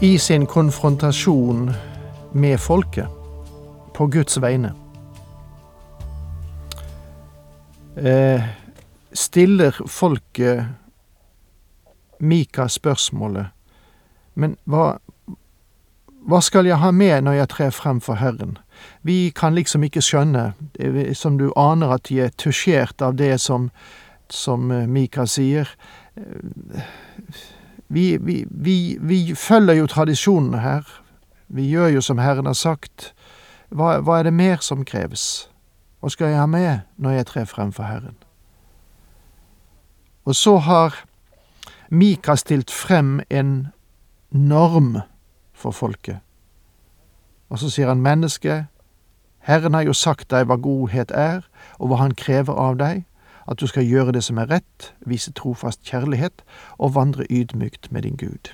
I sin konfrontasjon med folket på Guds vegne. Eh, stiller folket Mika spørsmålet Men hva, hva skal jeg ha med når jeg trer frem for Herren? Vi kan liksom ikke skjønne, som du aner at de er tusjert av det som, som eh, Mika sier. Eh, vi, vi, vi, følger jo tradisjonene her. Vi gjør jo som Herren har sagt. Hva, hva, er det mer som kreves? Hva skal jeg ha med når jeg trer frem for Herren? Og så har Mika stilt frem en norm for folket. Og så sier han menneske, Herren har jo sagt deg hva godhet er, og hva han krever av deg at du skal gjøre det som er rett, vise trofast kjærlighet og vandre ydmykt med din Gud.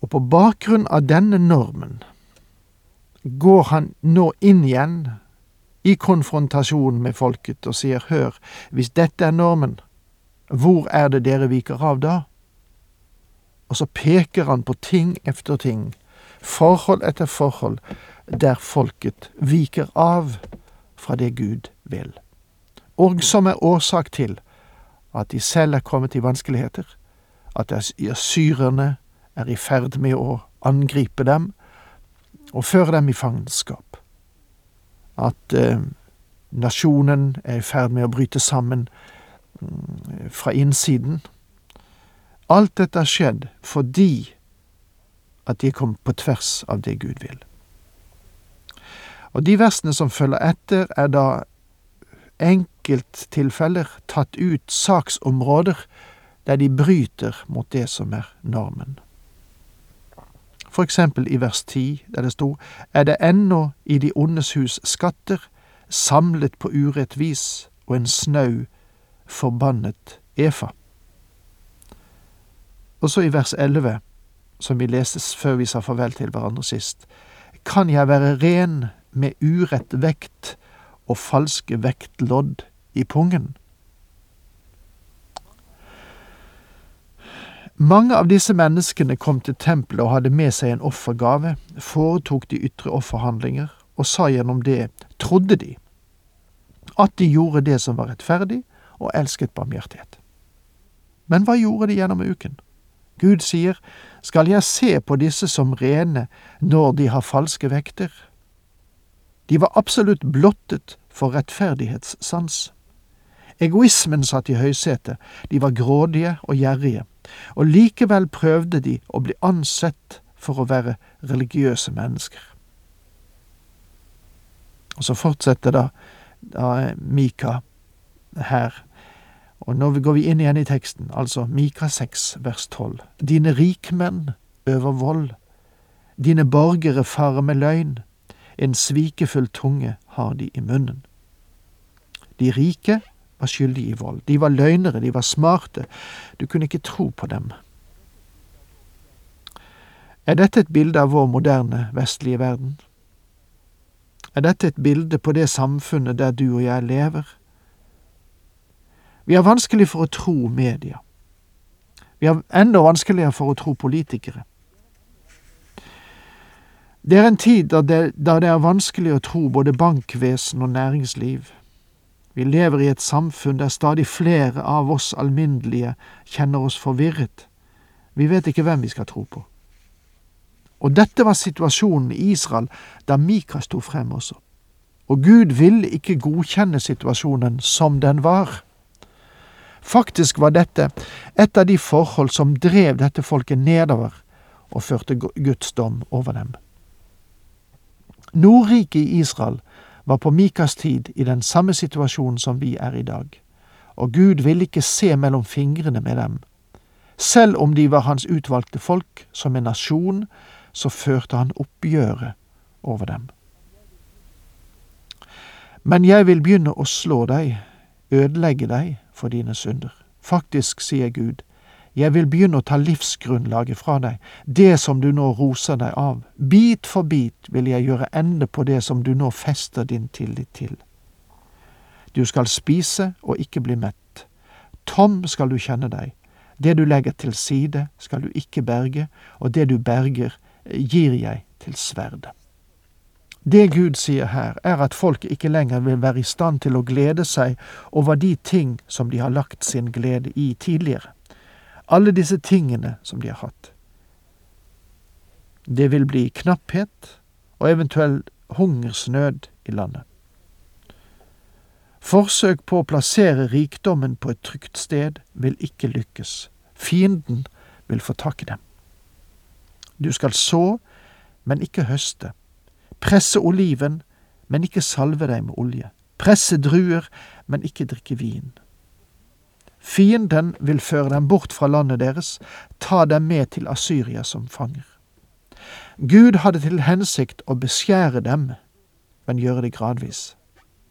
Og på bakgrunn av denne normen går han nå inn igjen i konfrontasjon med folket og sier hør, hvis dette er normen, hvor er det dere viker av da? Og så peker han på ting efter ting, forhold etter forhold, der folket viker av fra det Gud vil og som er årsak til at de selv er kommet i vanskeligheter, at asyrerne er i ferd med å angripe dem og føre dem i fangenskap, at eh, nasjonen er i ferd med å bryte sammen mm, fra innsiden. Alt dette har skjedd fordi at de kommet på tvers av det Gud vil. Og de versene som følger etter, er da enkelttilfeller tatt ut saksområder der de bryter mot det som er normen. For eksempel i vers ti, der det sto Er det ennå i de ondes hus skatter, samlet på urett vis, og en snau, forbannet Efa. Og så i vers elleve, som vi leste før vi sa farvel til hverandre sist, kan jeg være ren med urett vekt og falske vektlodd i pungen. Mange av disse menneskene kom til tempelet og hadde med seg en offergave, foretok de ytre offerhandlinger, og sa gjennom det, trodde de, at de gjorde det som var rettferdig, og elsket barmhjertighet. Men hva gjorde de gjennom uken? Gud sier, skal jeg se på disse som rene når de har falske vekter? De var absolutt blottet for rettferdighetssans. Egoismen satt i høysetet, de var grådige og gjerrige, og likevel prøvde de å bli ansett for å være religiøse mennesker. Og så fortsetter da, da Mika her, og nå går vi inn igjen i teksten, altså Mika 6 vers 12. Dine rikmenn øver vold, dine borgere farer med løgn, en svikefull tunge har de i munnen. De rike var skyldige i vold. De var løgnere, de var smarte. Du kunne ikke tro på dem. Er dette et bilde av vår moderne, vestlige verden? Er dette et bilde på det samfunnet der du og jeg lever? Vi har vanskelig for å tro media. Vi har enda vanskeligere for å tro politikere. Det er en tid da det, da det er vanskelig å tro både bankvesen og næringsliv. Vi lever i et samfunn der stadig flere av oss alminnelige kjenner oss forvirret. Vi vet ikke hvem vi skal tro på. Og dette var situasjonen i Israel da Mika sto frem også. Og Gud ville ikke godkjenne situasjonen som den var. Faktisk var dette et av de forhold som drev dette folket nedover og førte Guds dom over dem. Nordriket i Israel var på Mikas tid i den samme situasjonen som vi er i dag, og Gud ville ikke se mellom fingrene med dem. Selv om de var hans utvalgte folk, som en nasjon, så førte han oppgjøret over dem. Men jeg vil begynne å slå deg, ødelegge deg for dine synder. Faktisk, sier Gud, jeg vil begynne å ta livsgrunnlaget fra deg, det som du nå roser deg av. Bit for bit vil jeg gjøre ende på det som du nå fester din tillit til. Du skal spise og ikke bli mett. Tom skal du kjenne deg. Det du legger til side, skal du ikke berge, og det du berger, gir jeg til sverdet. Det Gud sier her, er at folk ikke lenger vil være i stand til å glede seg over de ting som de har lagt sin glede i tidligere. Alle disse tingene som de har hatt. Det vil bli knapphet og eventuell hungersnød i landet. Forsøk på å plassere rikdommen på et trygt sted vil ikke lykkes. Fienden vil få tak i dem. Du skal så, men ikke høste. Presse oliven, men ikke salve deg med olje. Presse druer, men ikke drikke vin. Fienden vil føre dem bort fra landet deres, ta dem med til Asyria som fanger. Gud hadde til hensikt å beskjære dem, men gjøre det gradvis.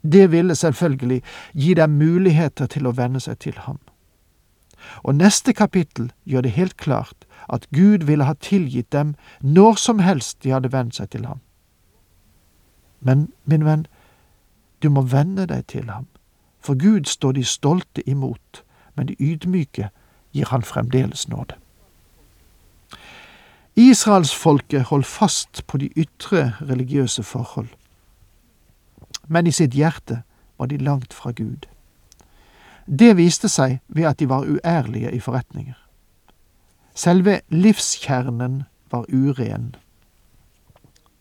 Det ville selvfølgelig gi dem muligheter til å venne seg til ham. Og neste kapittel gjør det helt klart at Gud ville ha tilgitt dem når som helst de hadde vent seg til ham. Men, min venn, du må venne deg til ham, for Gud står de stolte imot, men de ydmyke gir han fremdeles nåde. Israelsfolket holdt fast på de ytre religiøse forhold men i sitt hjerte var de langt fra Gud. Det viste seg ved at de var uærlige i forretninger. Selve livskjernen var uren.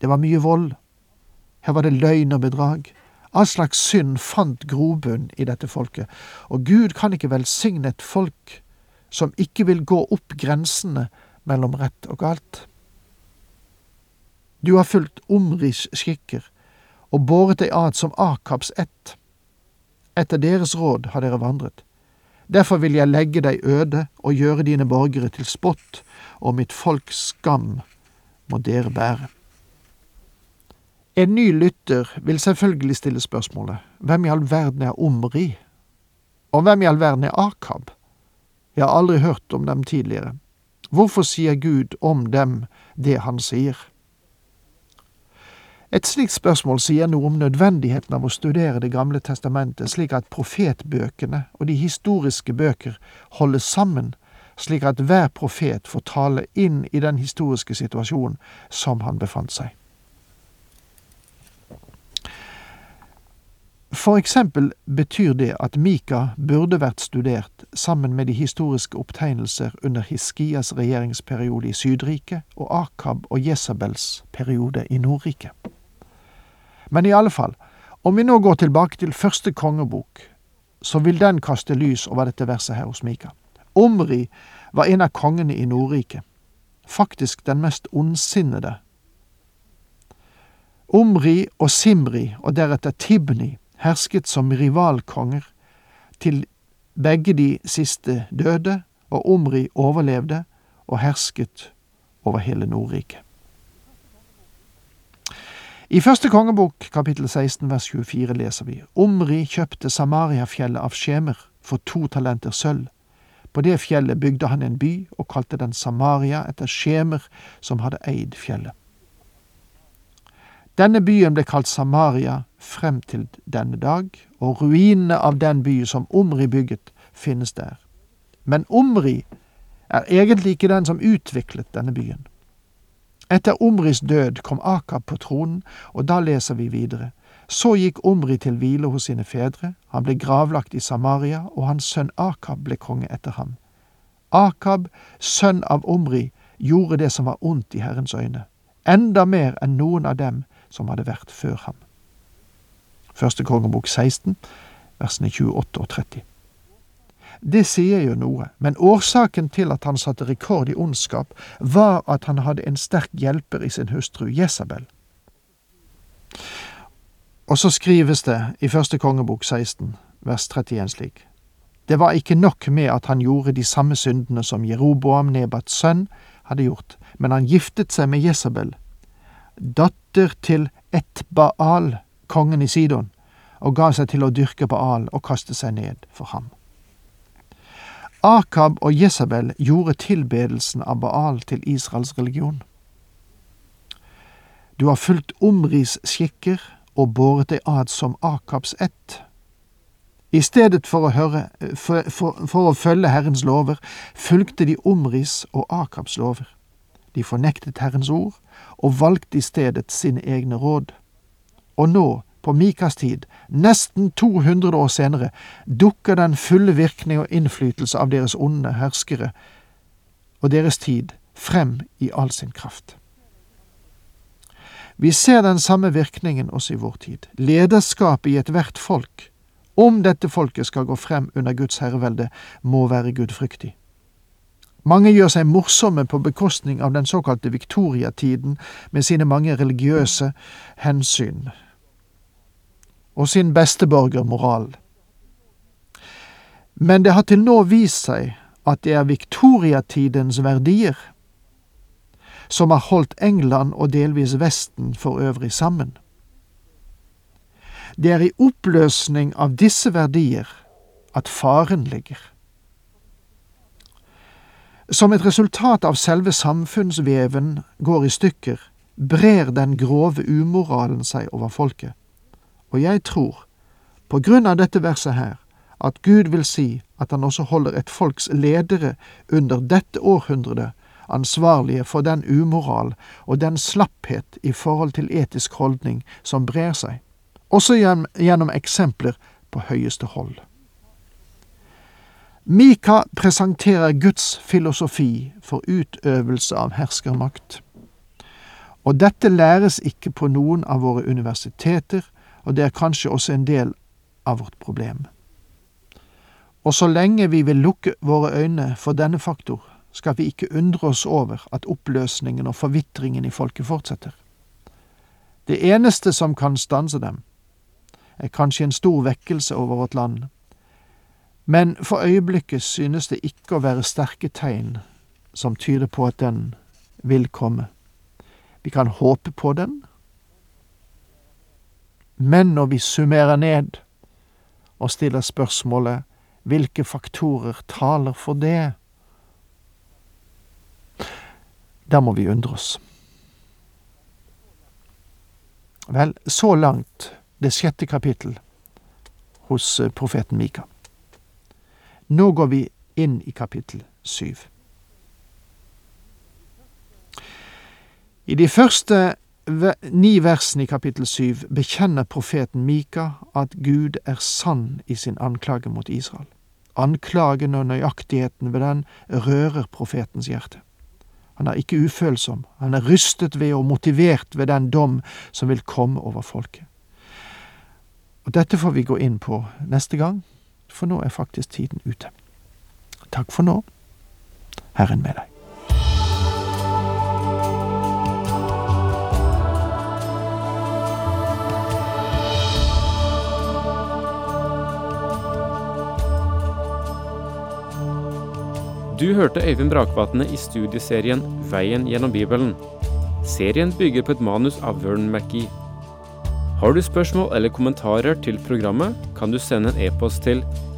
Det var mye vold. Her var det løgn og bedrag. All slags synd fant grobunn i dette folket, og Gud kan ikke velsigne et folk som ikke vil gå opp grensene mellom rett og galt. Du har fulgt Omris skikker, og båret deg ad som Akabs ett. Etter deres råd har dere vandret. Derfor vil jeg legge deg øde og gjøre dine borgere til spott, og mitt folks skam må dere bære. En ny lytter vil selvfølgelig stille spørsmålet hvem i all verden er Omri, og hvem i all verden er Akab? Jeg har aldri hørt om dem tidligere. Hvorfor sier Gud om dem det han sier? Et slikt spørsmål sier noe om nødvendigheten av å studere Det gamle testamentet slik at profetbøkene og de historiske bøker holdes sammen, slik at hver profet får tale inn i den historiske situasjonen som han befant seg. For eksempel betyr det at Mika burde vært studert sammen med de historiske opptegnelser under Hiskias regjeringsperiode i Sydriket og Akab og Jesabels periode i Nordriket. Men i alle fall, om vi nå går tilbake til første kongebok, så vil den kaste lys over dette verset her hos Mika. Omri var en av kongene i Nordriket, faktisk den mest ondsinnede. Omri og Simri og deretter Tibni hersket som rivalkonger, til begge de siste døde, og Omri overlevde og hersket over hele Nordriket. I første kongebok, kapittel 16, vers 24, leser vi Omri kjøpte Samariafjellet av Skjemer for to talenter sølv. På det fjellet bygde han en by og kalte den Samaria etter Skjemer, som hadde eid fjellet. Denne byen ble kalt Samaria frem til denne dag, og ruinene av den by som Omri bygget, finnes der. Men Omri er egentlig ikke den som utviklet denne byen. Etter Omris død kom Akab på tronen, og da leser vi videre. Så gikk Omri til hvile hos sine fedre, han ble gravlagt i Samaria, og hans sønn Akab ble konge etter ham. Akab, sønn av Omri, gjorde det som var ondt i Herrens øyne, enda mer enn noen av dem som hadde vært før ham. Første kongebok 16, versene 28 og 30. Det sier jo noe, men årsaken til at han satte rekord i ondskap, var at han hadde en sterk hjelper i sin hustru Jesabel. Og så skrives det i første kongebok 16, vers 31 slik. Det var ikke nok med at han gjorde de samme syndene som Jeroboam, Nebats sønn, hadde gjort, men han giftet seg med Jesabel, datter til Etbaal, kongen i Sidon, og ga seg til å dyrke Baal og kaste seg ned for ham. Akab og Jesabel gjorde tilbedelsen av Baal til Israels religion. Du har fulgt Omris skikker og båret deg ad som Akabs ett. I stedet for å, høre, for, for, for å følge Herrens lover, fulgte de Omris og Akabs lover. De fornektet Herrens ord og valgte i stedet sine egne råd. Og nå, på Mikas tid, nesten 200 år senere, dukker den fulle virkning og innflytelse av deres onde herskere og deres tid frem i all sin kraft. Vi ser den samme virkningen også i vår tid. Lederskapet i ethvert folk, om dette folket skal gå frem under Guds herrevelde, må være gudfryktig. Mange gjør seg morsomme på bekostning av den såkalte viktoriatiden med sine mange religiøse hensyn og sin besteborgermoral. Men det har til nå vist seg at det er viktoriatidens verdier som har holdt England og delvis Vesten for øvrig sammen. Det er i oppløsning av disse verdier at faren ligger. Som et resultat av selve samfunnsveven går i stykker, brer den grove umoralen seg over folket. Og jeg tror, på grunn av dette verset her, at Gud vil si at han også holder et folks ledere under dette århundret ansvarlige for den umoral og den slapphet i forhold til etisk holdning som brer seg, også gjennom eksempler på høyeste hold. Mika presenterer Guds filosofi for utøvelse av herskermakt. Og dette læres ikke på noen av våre universiteter, og det er kanskje også en del av vårt problem. Og så lenge vi vil lukke våre øyne for denne faktor, skal vi ikke undre oss over at oppløsningen og forvitringen i folket fortsetter. Det eneste som kan stanse dem, er kanskje en stor vekkelse over vårt land, men for øyeblikket synes det ikke å være sterke tegn som tyder på at den vil komme. Vi kan håpe på den, men når vi summerer ned og stiller spørsmålet hvilke faktorer taler for det, der må vi undre oss. Vel, så langt det sjette kapittel hos profeten Mika. Nå går vi inn i kapittel syv. I de første ni versene i kapittel syv bekjenner profeten Mika at Gud er sann i sin anklage mot Israel. Anklagen og nøyaktigheten ved den rører profetens hjerte. Han er ikke ufølsom, han er rystet ved og motivert ved den dom som vil komme over folket. Og Dette får vi gå inn på neste gang, for nå er faktisk tiden ute. Takk for nå. Herren med deg. Du hørte Øyvind Brakvatne i studieserien Veien gjennom Bibelen. Serien bygger på et manus av Vern McGee. Har du spørsmål eller kommentarer til programmet, kan du sende en e-post til